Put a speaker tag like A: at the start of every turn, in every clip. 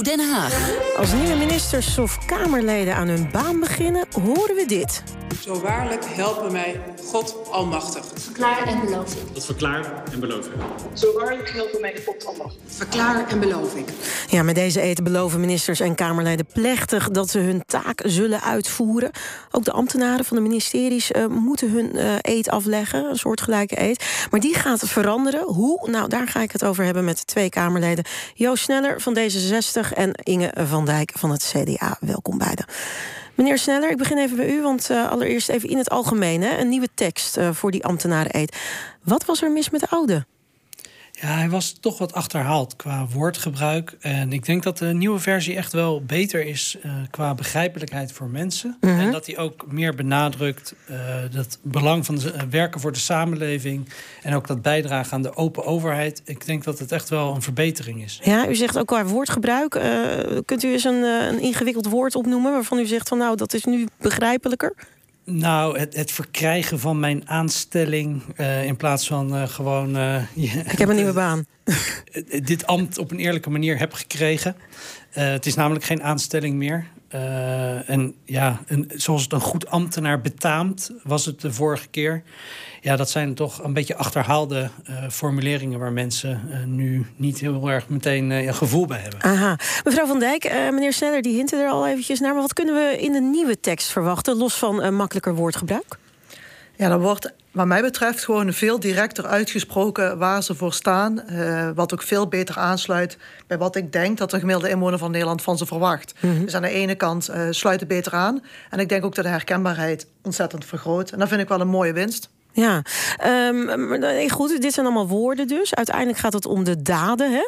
A: Den Haag.
B: Als nieuwe ministers of Kamerleden aan hun baan beginnen, horen we dit.
C: Zo waarlijk helpen mij God Almachtig.
D: Verklaar en beloof ik.
E: Dat verklaar en beloof ik.
F: Zo waarlijk helpen mij God Almachtig.
C: Verklaar en beloof ik.
B: Ja, met deze eten beloven ministers en Kamerleden plechtig dat ze hun taak zullen uitvoeren. Ook de ambtenaren van de ministeries uh, moeten hun uh, eet afleggen, een soortgelijke eet. Maar die gaat veranderen. Hoe? Nou, daar ga ik het over hebben met twee Kamerleden. Joost Sneller van D66 en Inge van Dijk van het CDA. Welkom beiden. Meneer Sneller, ik begin even bij u, want uh, allereerst even in het algemeen. Hè, een nieuwe tekst uh, voor die ambtenaren-eet. Wat was er mis met de oude?
G: Ja, hij was toch wat achterhaald qua woordgebruik. En ik denk dat de nieuwe versie echt wel beter is uh, qua begrijpelijkheid voor mensen.
B: Mhm.
G: En dat hij ook meer benadrukt uh, dat belang van de, uh, werken voor de samenleving. En ook dat bijdragen aan de open overheid. Ik denk dat het echt wel een verbetering is.
B: Ja, u zegt ook qua woordgebruik. Kunt u eens een, een ingewikkeld woord opnoemen waarvan u zegt van nou, dat is nu begrijpelijker?
G: Nou, het, het, verkrijgen van mijn aanstelling uh, in plaats van uh, gewoon. Uh,
B: ik heb een nieuwe baan.
G: dit ambt op een eerlijke manier heb gekregen. het is namelijk geen aanstelling meer. En ja, zoals het een goed ambtenaar betaamt, was het de vorige keer. Ja, dat zijn toch een beetje achterhaalde formuleringen waar mensen nu niet heel erg meteen een gevoel bij hebben.
B: Aha. Mevrouw van Dijk, meneer Sneller, die hinten er al eventjes naar. Maar wat kunnen we in de nieuwe tekst verwachten, los van makkelijker woordgebruik?
F: Ja, dan wordt wat mij betreft gewoon veel directer uitgesproken waar ze voor staan. Uh, wat ook veel beter aansluit bij wat ik denk dat de gemiddelde inwoner van Nederland van ze verwacht. Mm -hmm. Dus aan de ene kant uh, sluit het beter aan. En ik denk ook dat de herkenbaarheid ontzettend vergroot. En dat vind ik wel een mooie winst.
B: Ja, um, goed, dit zijn allemaal woorden dus. Uiteindelijk gaat het om de daden. Hè?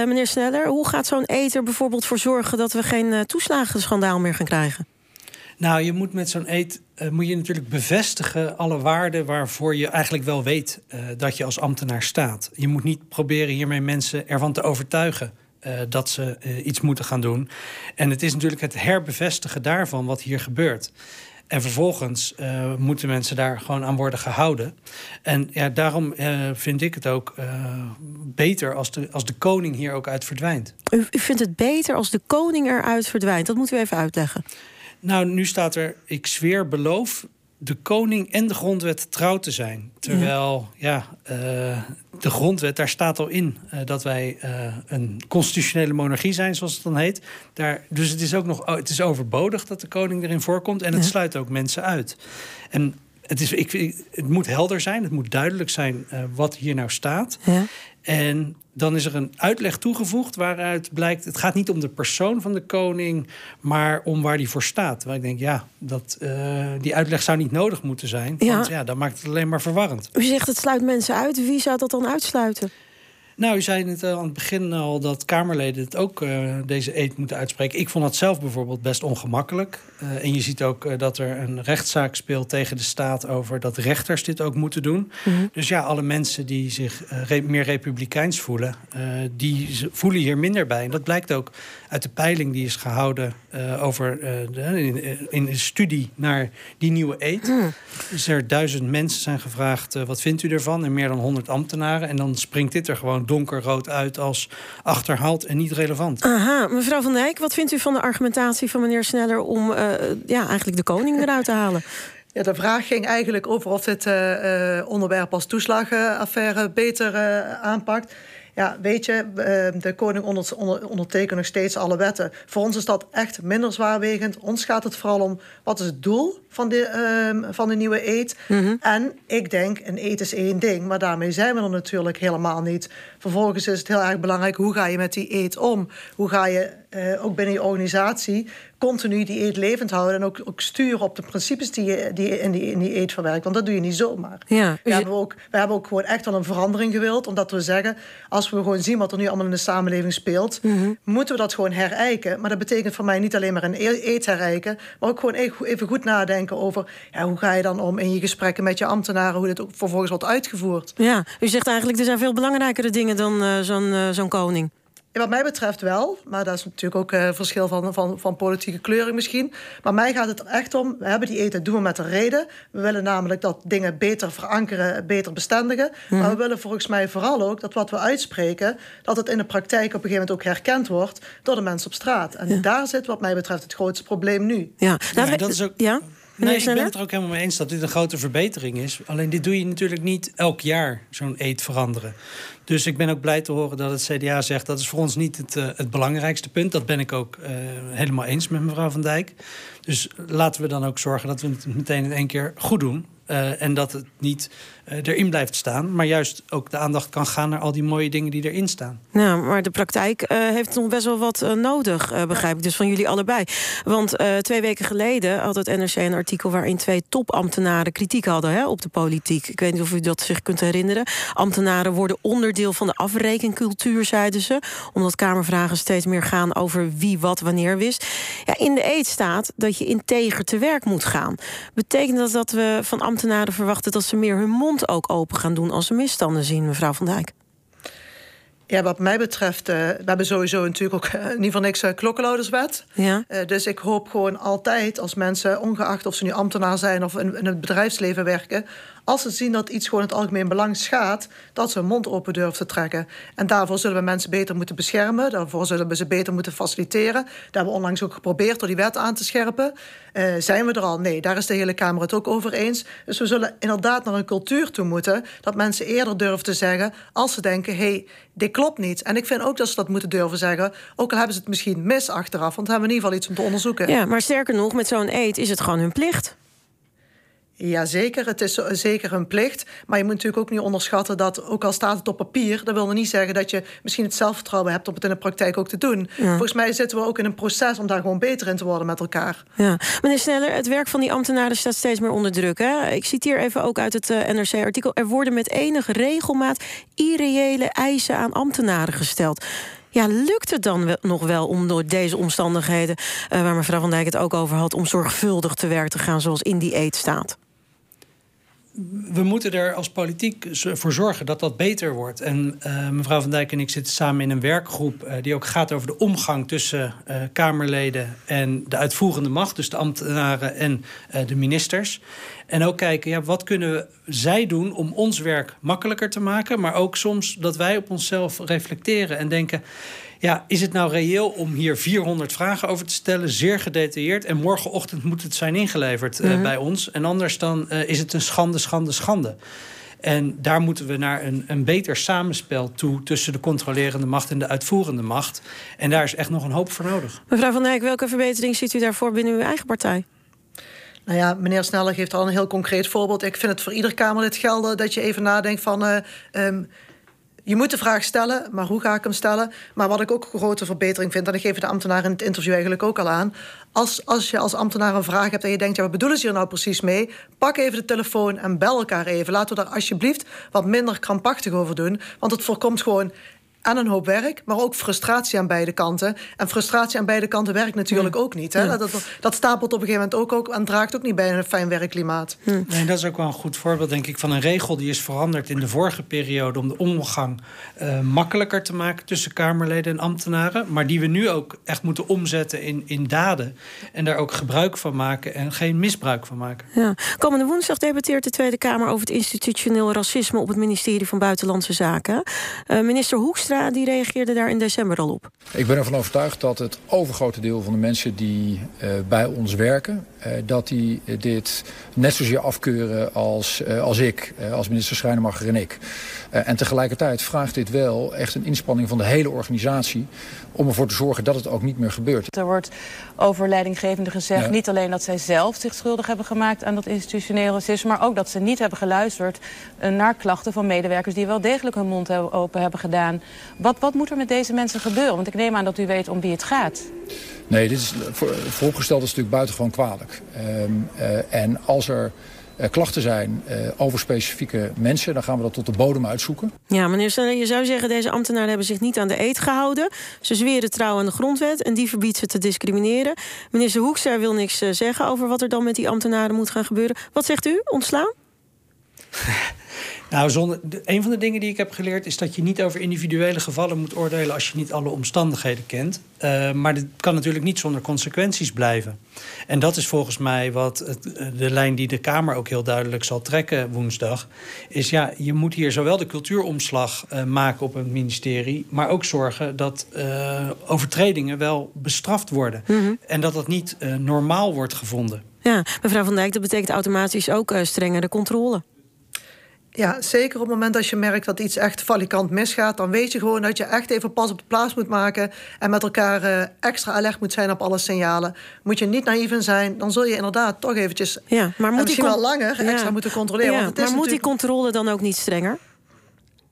B: Uh, meneer Sneller, hoe gaat zo'n eter bijvoorbeeld voor zorgen... dat we geen toeslagenschandaal meer gaan krijgen?
G: Nou, je moet met zo'n eet uh, moet je natuurlijk bevestigen alle waarden waarvoor je eigenlijk wel weet uh, dat je als ambtenaar staat. Je moet niet proberen hiermee mensen ervan te overtuigen uh, dat ze iets moeten gaan doen. En het is natuurlijk het herbevestigen daarvan wat hier gebeurt. En vervolgens moeten mensen daar gewoon aan worden gehouden. En ja, daarom vind ik het ook beter als de, als de koning hier ook uit verdwijnt.
B: U, u vindt het beter als de koning eruit verdwijnt? Dat moet u even uitleggen.
G: Nou, nu staat er, ik zweer beloof de koning en de grondwet trouw te zijn. Terwijl, ja, ja uh, de grondwet, daar staat al in uh, dat wij uh, een constitutionele monarchie zijn, zoals het dan heet. Daar, dus het is ook nog, het is overbodig dat de koning erin voorkomt en het ja. sluit ook mensen uit. En het, is, ik, het moet helder zijn, het moet duidelijk zijn wat hier nou staat.
B: Ja.
G: En dan is er een uitleg toegevoegd waaruit blijkt... het gaat niet om de persoon van de koning, maar om waar die voor staat. Waar ik denk, ja, dat, uh, die uitleg zou niet nodig moeten zijn.
B: Ja.
G: Want ja, dan maakt het alleen maar verwarrend.
B: U zegt het sluit mensen uit. Wie zou dat dan uitsluiten?
G: Nou, u zei het aan het begin al dat Kamerleden het ook uh, deze eet moeten uitspreken. Ik vond dat zelf bijvoorbeeld best ongemakkelijk. Uh, en je ziet ook uh, dat er een rechtszaak speelt tegen de staat over dat rechters dit ook moeten doen.
B: Mhm.
G: Mm -hmm. Dus ja, alle mensen die zich re meer republikeins voelen, die voelen hier minder bij. En dat blijkt ook uit de peiling die is gehouden over de, in, in een studie naar die nieuwe eet.
B: Mhm.
G: Mm. Dus er duizend mensen zijn gevraagd, wat vindt u ervan? En meer dan honderd ambtenaren. En dan springt dit er gewoon donkerrood uit als achterhaald en niet relevant.
B: Aha, mevrouw Van Dijk, wat vindt u van de argumentatie van meneer Sneller om uh, ja, eigenlijk de koning eruit te halen?
F: Ja, de vraag ging eigenlijk over of dit uh, uh, onderwerp als toeslagenaffaire beter uh, aanpakt. Ja, weet je, de koning onder, onder, ondertekent nog steeds alle wetten. Voor ons is dat echt minder zwaarwegend. Ons gaat het vooral om wat is het doel van de, uh, van de nieuwe eet.
B: Mhm.
F: Mm -hmm. En ik denk, een eet is één ding, maar daarmee zijn we er natuurlijk helemaal niet. Vervolgens is het heel erg belangrijk, hoe ga je met die eet om? Hoe ga je uh, ook binnen je organisatie continu die eet levend houden... en ook, ook sturen op de principes die je die in, die, in die eet verwerkt. Want dat doe je niet zomaar.
B: Ja,
F: we, hebben ook, we hebben ook gewoon echt wel een verandering gewild. Omdat we zeggen, als we gewoon zien wat er nu allemaal in de samenleving speelt...
B: Mhm.
F: Mm -hmm. moeten we dat gewoon herijken. Maar dat betekent voor mij niet alleen maar een eet herijken... maar ook gewoon even goed nadenken over... Ja, hoe ga je dan om in je gesprekken met je ambtenaren... hoe dit ook vervolgens wordt uitgevoerd.
B: Ja, u zegt eigenlijk er zijn veel belangrijkere dingen dan uh, zo'n uh, zo'n koning.
F: Wat mij betreft wel, maar dat is natuurlijk ook een verschil van, van, van politieke kleuring misschien. Maar mij gaat het er echt om, we hebben die eten, doen we met een reden. We willen namelijk dat dingen beter verankeren, beter bestendigen. Maar we willen volgens mij vooral ook dat wat we uitspreken, dat het in de praktijk op een gegeven moment ook herkend wordt door de mensen op straat. En daar zit wat mij betreft het grootste probleem nu.
B: Ja,
G: Nou,
B: we-
G: dat is ook-
B: ja?
G: Nee, ik ben het er ook helemaal mee eens dat dit een grote verbetering is. Alleen dit doe je natuurlijk niet elk jaar, zo'n eet veranderen. Dus ik ben ook blij te horen dat het CDA zegt... dat is voor ons niet het, eh, het belangrijkste punt. Dat ben ik ook eh, helemaal eens met mevrouw Van Dijk. Dus laten we dan ook zorgen dat we het meteen in één keer goed doen. Eh, en dat het niet eh, erin blijft staan... maar juist ook de aandacht kan gaan naar al die mooie dingen die erin staan.
B: Nou, maar de praktijk eh, heeft nog best wel wat nodig, begrijp ik. Dus van jullie allebei. Want twee weken geleden had het NRC een artikel... waarin twee topambtenaren kritiek hadden hè, op de politiek. Ik weet niet of u dat zich kunt herinneren. Ambtenaren worden onderdeel van de afrekencultuur, zeiden ze. Omdat Kamervragen steeds meer gaan over wie wat wanneer wist. Ja, in de eet staat dat je integer te werk moet gaan. Betekent dat dat we van ambtenaren verwachten... dat ze meer hun mond ook open gaan doen als ze misstanden zien, mevrouw Van Dijk?
F: Ja, wat mij betreft, eh, we hebben sowieso natuurlijk ook ieder geval niks uh, klokkenluiderswet.
B: Ja.
F: Eh, dus ik hoop gewoon altijd als mensen, ongeacht of ze nu ambtenaar zijn of in, in het bedrijfsleven werken, als ze zien dat iets gewoon het algemeen belang schaadt, dat ze hun mond open durven te trekken. En daarvoor zullen we mensen beter moeten beschermen. Daarvoor zullen we ze beter moeten faciliteren. Dat hebben we onlangs ook geprobeerd door die wet aan te scherpen. Eh, zijn we er al? Nee, daar is de hele Kamer het ook over eens. Dus we zullen inderdaad naar een cultuur toe moeten dat mensen eerder durven te zeggen als ze denken: hé, hey, dit klopt niet. En ik vind ook dat ze dat moeten durven zeggen, ook al hebben ze het misschien mis achteraf, want dan hebben we in ieder geval iets om te onderzoeken.
B: Ja, maar sterker nog, met zo'n eet is het gewoon hun plicht.
F: Jazeker, het is zo- zeker een plicht. Maar je moet natuurlijk ook niet onderschatten dat, ook al staat het op papier, dat wil nog niet zeggen dat je misschien het zelfvertrouwen hebt om het in de praktijk ook te doen. Volgens mij zitten we ook in een proces om daar gewoon beter in te worden met elkaar.
B: Ja. Meneer Sneller, het werk van die ambtenaren staat steeds meer onder druk. Hè? Ik citeer even ook uit het eh, NRC-artikel. Er worden met enige regelmaat irreële eisen aan ambtenaren gesteld. Ja, lukt het dan nog wel om door deze omstandigheden... eh, waar mevrouw Van Dijk het ook over had... om zorgvuldig te werk te gaan zoals in die eet staat?
G: We moeten er als politiek voor zorgen dat dat beter wordt. En eh, mevrouw Van Dijk en ik zitten samen in een werkgroep eh, die ook gaat over de omgang tussen eh, Kamerleden en de uitvoerende macht, dus de ambtenaren en de ministers. En ook kijken, ja, wat kunnen zij doen om ons werk makkelijker te maken, maar ook soms dat wij op onszelf reflecteren en denken. Ja, is het nou reëel om hier 400 vragen over te stellen, zeer gedetailleerd, en morgenochtend moet het zijn ingeleverd eh, bij ons? En anders dan is het een schande, schande, schande. En daar moeten we naar een, een beter samenspel toe tussen de controlerende macht en de uitvoerende macht. En daar is echt nog een hoop voor nodig.
B: Mevrouw Van Dijk, welke verbetering ziet u daarvoor binnen uw eigen partij?
F: Nou ja, meneer Sneller geeft al een heel concreet voorbeeld. Ik vind het voor ieder Kamerlid gelden dat je even nadenkt van... eh, ehm, je moet de vraag stellen, maar hoe ga ik hem stellen? Maar wat ik ook een grote verbetering vind... en ik geef de ambtenaar in het interview eigenlijk ook al aan... Als, als je als ambtenaar een vraag hebt en je denkt... ja, wat bedoelen ze hier nou precies mee? Pak even de telefoon en bel elkaar even. Laten we daar alsjeblieft wat minder krampachtig over doen. Want het voorkomt gewoon aan een hoop werk, maar ook frustratie aan beide kanten. En frustratie aan beide kanten werkt natuurlijk ook niet. Hè? Dat, dat stapelt op een gegeven moment ook, ook en draagt ook niet bij een fijn werkklimaat.
G: Nee, dat is ook wel een goed voorbeeld, denk ik, van een regel die is veranderd in de vorige periode om de omgang eh, makkelijker te maken tussen Kamerleden en ambtenaren. Maar die we nu ook echt moeten omzetten in, in daden. En daar ook gebruik van maken en geen misbruik van maken.
B: Ja. Komende woensdag debatteert de Tweede Kamer over het institutioneel racisme op het ministerie van Buitenlandse Zaken. Eh, minister Hoekstra die reageerde daar in december al op.
D: Ik ben ervan overtuigd dat het overgrote deel van de mensen die uh, bij ons werken, dat die dit net zozeer afkeuren als, als ik, als minister Schrijnemacher en ik. en tegelijkertijd vraagt dit wel echt een inspanning van de hele organisatie om ervoor te zorgen dat het ook niet meer gebeurt.
E: Er wordt over leidinggevenden gezegd ja. niet alleen dat zij zelf zich schuldig hebben gemaakt aan dat institutioneel racisme, maar ook dat ze niet hebben geluisterd naar klachten van medewerkers die wel degelijk hun mond open hebben gedaan. Wat, wat moet er met deze mensen gebeuren? Want ik neem aan dat u weet om wie het gaat.
D: Nee, dit is voor, vooropgesteld is natuurlijk buitengewoon kwalijk. Um, uh, en als er uh, klachten zijn uh, over specifieke mensen, dan gaan we dat tot de bodem uitzoeken.
B: Ja, meneer Sneller, je zou zeggen, deze ambtenaren hebben zich niet aan de eed gehouden. Ze zweren trouw aan de grondwet en die verbiedt ze te discrimineren. Minister Hoekstra wil niks uh, zeggen over wat er dan met die ambtenaren moet gaan gebeuren. Wat zegt u? Ontslaan?
G: Nou, zonder, een van de dingen die ik heb geleerd is dat je niet over individuele gevallen moet oordelen als je niet alle omstandigheden kent. Uh, maar dit kan natuurlijk niet zonder consequenties blijven. En dat is volgens mij wat het, de lijn die de Kamer ook heel duidelijk zal trekken woensdag. Is ja, je moet hier zowel de cultuuromslag uh, maken op het ministerie, maar ook zorgen dat uh, overtredingen wel bestraft worden. Mm -hmm. En dat dat niet normaal wordt gevonden.
B: Ja, mevrouw Van Dijk, dat betekent automatisch ook strengere controle.
F: Ja, zeker op het moment dat je merkt dat iets echt valikant misgaat, dan weet je gewoon dat je echt even pas op de plaats moet maken en met elkaar uh, extra alert moet zijn op alle signalen. Moet je niet naïef in zijn, dan zul je inderdaad toch eventjes
B: ja, maar moet
F: misschien
B: die
F: wel langer ja. extra moeten controleren.
B: Ja,
F: want het is
B: maar moet die controle dan ook niet strenger?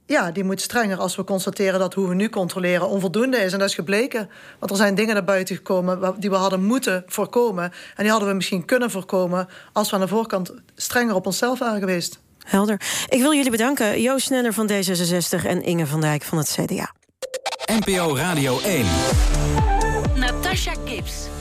F: Ja, die moet strenger als we constateren dat hoe we nu controleren onvoldoende is. En dat is gebleken. Want er zijn dingen naar buiten gekomen die we hadden moeten voorkomen. En die hadden we misschien kunnen voorkomen als we aan de voorkant strenger op onszelf waren geweest.
B: Helder. Ik wil jullie bedanken. Joost Sneller van D66 en Inge van Dijk van het CDA.
H: NPO Radio 1.
A: Natasha Gibbs.